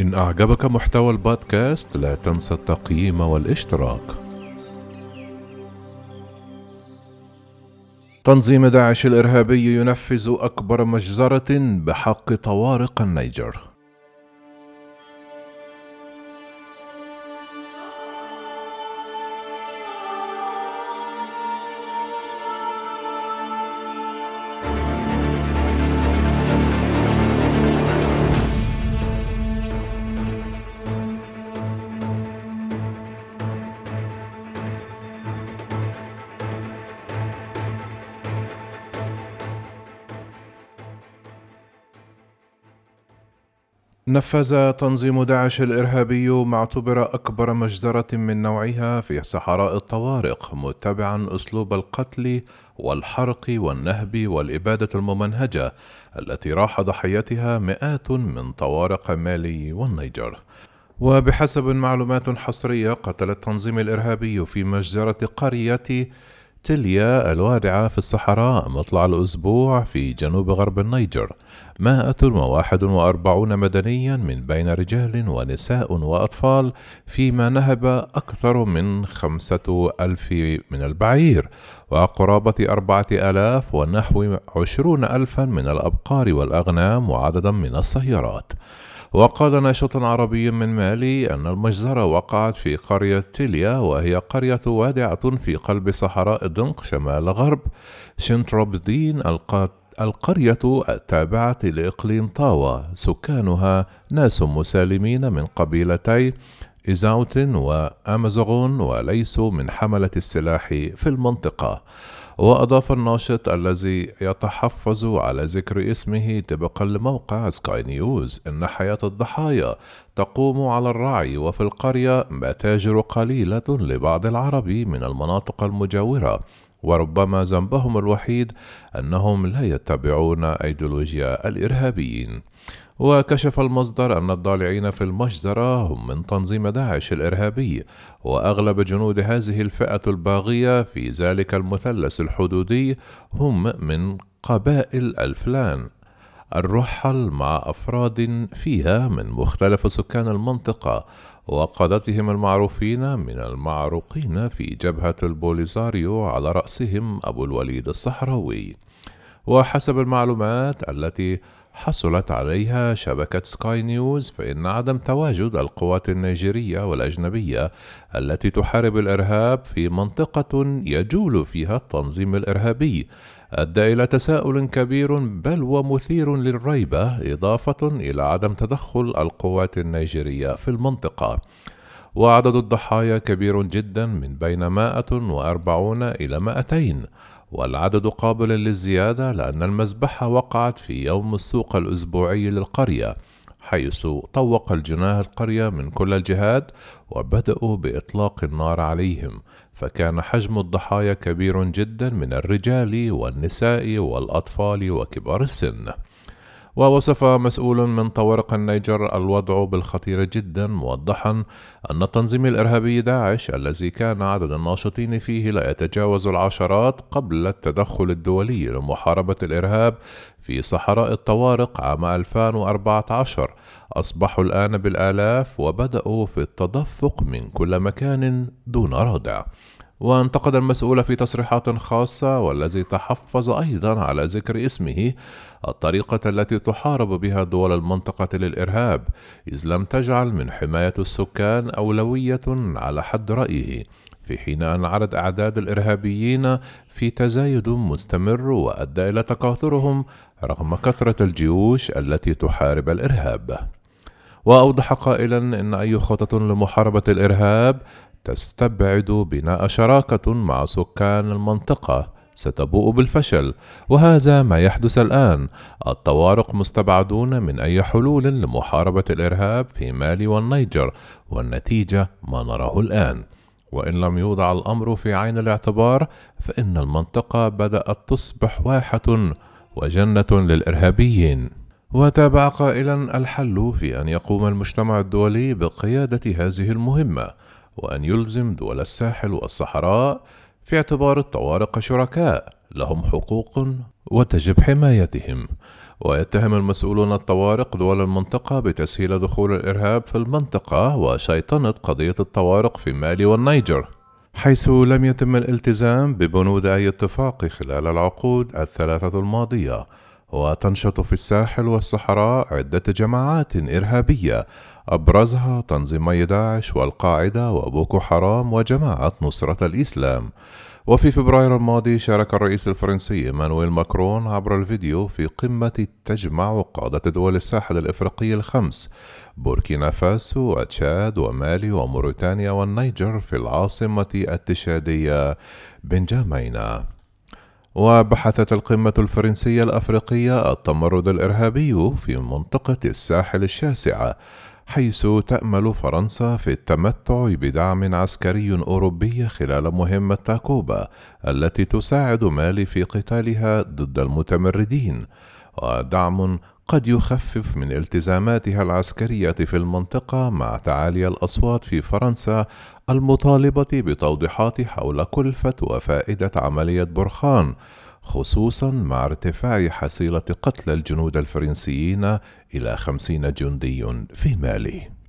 إن أعجبك محتوى البودكاست لا تنسى التقييم والاشتراك. تنظيم داعش الإرهابي ينفذ أكبر مجزرة بحق طوارق النيجر. نفذ تنظيم داعش الإرهابي ما اعتبر أكبر مجزرة من نوعها في صحراء الطوارق متبعا أسلوب القتل والحرق والنهب والإبادة الممنهجة التي راح ضحيتها مئات من طوارق مالي والنيجر. وبحسب معلومات حصرية قتل التنظيم الإرهابي في مجزرة قرية تليا الوادعة في الصحراء مطلع الأسبوع في جنوب غرب النيجر. مائة وواحد وأربعون مدنيا من بين رجال ونساء وأطفال فيما نهب أكثر من خمسة ألف من البعير. وقرابة أربعة آلاف ونحو عشرون ألفا من الأبقار والأغنام وعددا من السيارات. وقال ناشط عربي من مالي أن المجزرة وقعت في قرية تيليا وهي قرية وادعة في قلب صحراء دنق شمال غرب. شنتروبدين القرية التابعة لإقليم طاوة. سكانها ناس مسالمين من قبيلتي إيزاوت وأمازوغون وليسوا من حملة السلاح في المنطقة. وأضاف الناشط الذي يتحفظ على ذكر اسمه طبقا لموقع سكاي نيوز. أن حياة الضحايا تقوم على الرعي وفي القرية متاجر قليلة لبعض العرب من المناطق المجاورة. وربما ذنبهم الوحيد أنهم لا يتبعون أيديولوجيا الإرهابيين. وكشف المصدر أن الضالعين في المجزرة هم من تنظيم داعش الإرهابي وأغلب جنود هذه الفئة الباغية في ذلك المثلث الحدودي هم من قبائل الفلان الرحل مع أفراد فيها من مختلف سكان المنطقة وقادتهم المعروفين من المعروقين في جبهة البوليزاريو على رأسهم أبو الوليد الصحراوي. وحسب المعلومات التي حصلت عليها شبكة سكاي نيوز فإن عدم تواجد القوات النيجيرية والأجنبية التي تحارب الإرهاب في منطقة يجول فيها التنظيم الإرهابي أدى إلى تساؤل كبير بل ومثير للريبة إضافة إلى عدم تدخل القوات النيجيرية في المنطقة. وعدد الضحايا كبير جدا من بين 140 إلى 200 والعدد قابل للزيادة لأن المذبحة وقعت في يوم السوق الأسبوعي للقرية حيث طوق الجناه القرية من كل الجهات وبدأوا بإطلاق النار عليهم فكان حجم الضحايا كبير جدا من الرجال والنساء والأطفال وكبار السن. ووصف مسؤول من طوارق النيجر الوضع بالخطير جدا موضحا أن التنظيم الإرهابي داعش الذي كان عدد الناشطين فيه لا يتجاوز العشرات قبل التدخل الدولي لمحاربة الإرهاب في صحراء الطوارق عام 2014 أصبحوا الآن بالآلاف وبدأوا في التدفق من كل مكان دون ردع وانتقد المسؤول في تصريحات خاصة والذي تحفظ أيضا على ذكر اسمه الطريقة التي تحارب بها دول المنطقة للإرهاب إذ لم تجعل من حماية السكان أولوية على حد رأيه في حين أن عدد أعداد الإرهابيين في تزايد مستمر وأدى إلى تكاثرهم رغم كثرة الجيوش التي تحارب الإرهاب. وأوضح قائلا إن أي خطة لمحاربة الإرهاب تستبعد بناء شراكة مع سكان المنطقة ستبوء بالفشل وهذا ما يحدث الآن. الطوارق مستبعدون من أي حلول لمحاربة الإرهاب في مالي والنيجر والنتيجة ما نراه الآن. وإن لم يوضع الأمر في عين الاعتبار فإن المنطقة بدأت تصبح واحة وجنة للإرهابيين. وتابع قائلا الحل في أن يقوم المجتمع الدولي بقيادة هذه المهمة. وأن يلزم دول الساحل والصحراء في اعتبار الطوارق شركاء لهم حقوق وتجب حمايتهم. ويتهم المسؤولون الطوارق دول المنطقة بتسهيل دخول الإرهاب في المنطقة وشيطنة قضية الطوارق في مالي والنيجر. حيث لم يتم الالتزام ببنود أي اتفاق خلال العقود الثلاثة الماضية. وتنشط في الساحل والصحراء عدة جماعات إرهابية. أبرزها تنظيمي داعش والقاعدة وبوكو حرام وجماعة نصرة الإسلام. وفي فبراير الماضي شارك الرئيس الفرنسي إيمانويل ماكرون عبر الفيديو في قمة تجمع قادة دول الساحل الإفريقي الخمس بوركينا فاسو وتشاد ومالي وموريتانيا والنيجر في العاصمة التشادية بنجامينا. وبحثت القمة الفرنسية الأفريقية التمرد الإرهابي في منطقة الساحل الشاسعة حيث تأمل فرنسا في التمتع بدعم عسكري أوروبي خلال مهمة تاكوبا التي تساعد مالي في قتالها ضد المتمردين ودعم قد يخفف من التزاماتها العسكرية في المنطقة مع تعالي الأصوات في فرنسا المطالبة بتوضيحات حول كلفة وفائدة عملية برخان خصوصا مع ارتفاع حصيلة قتلى الجنود الفرنسيين إلى خمسين جندي في مالي.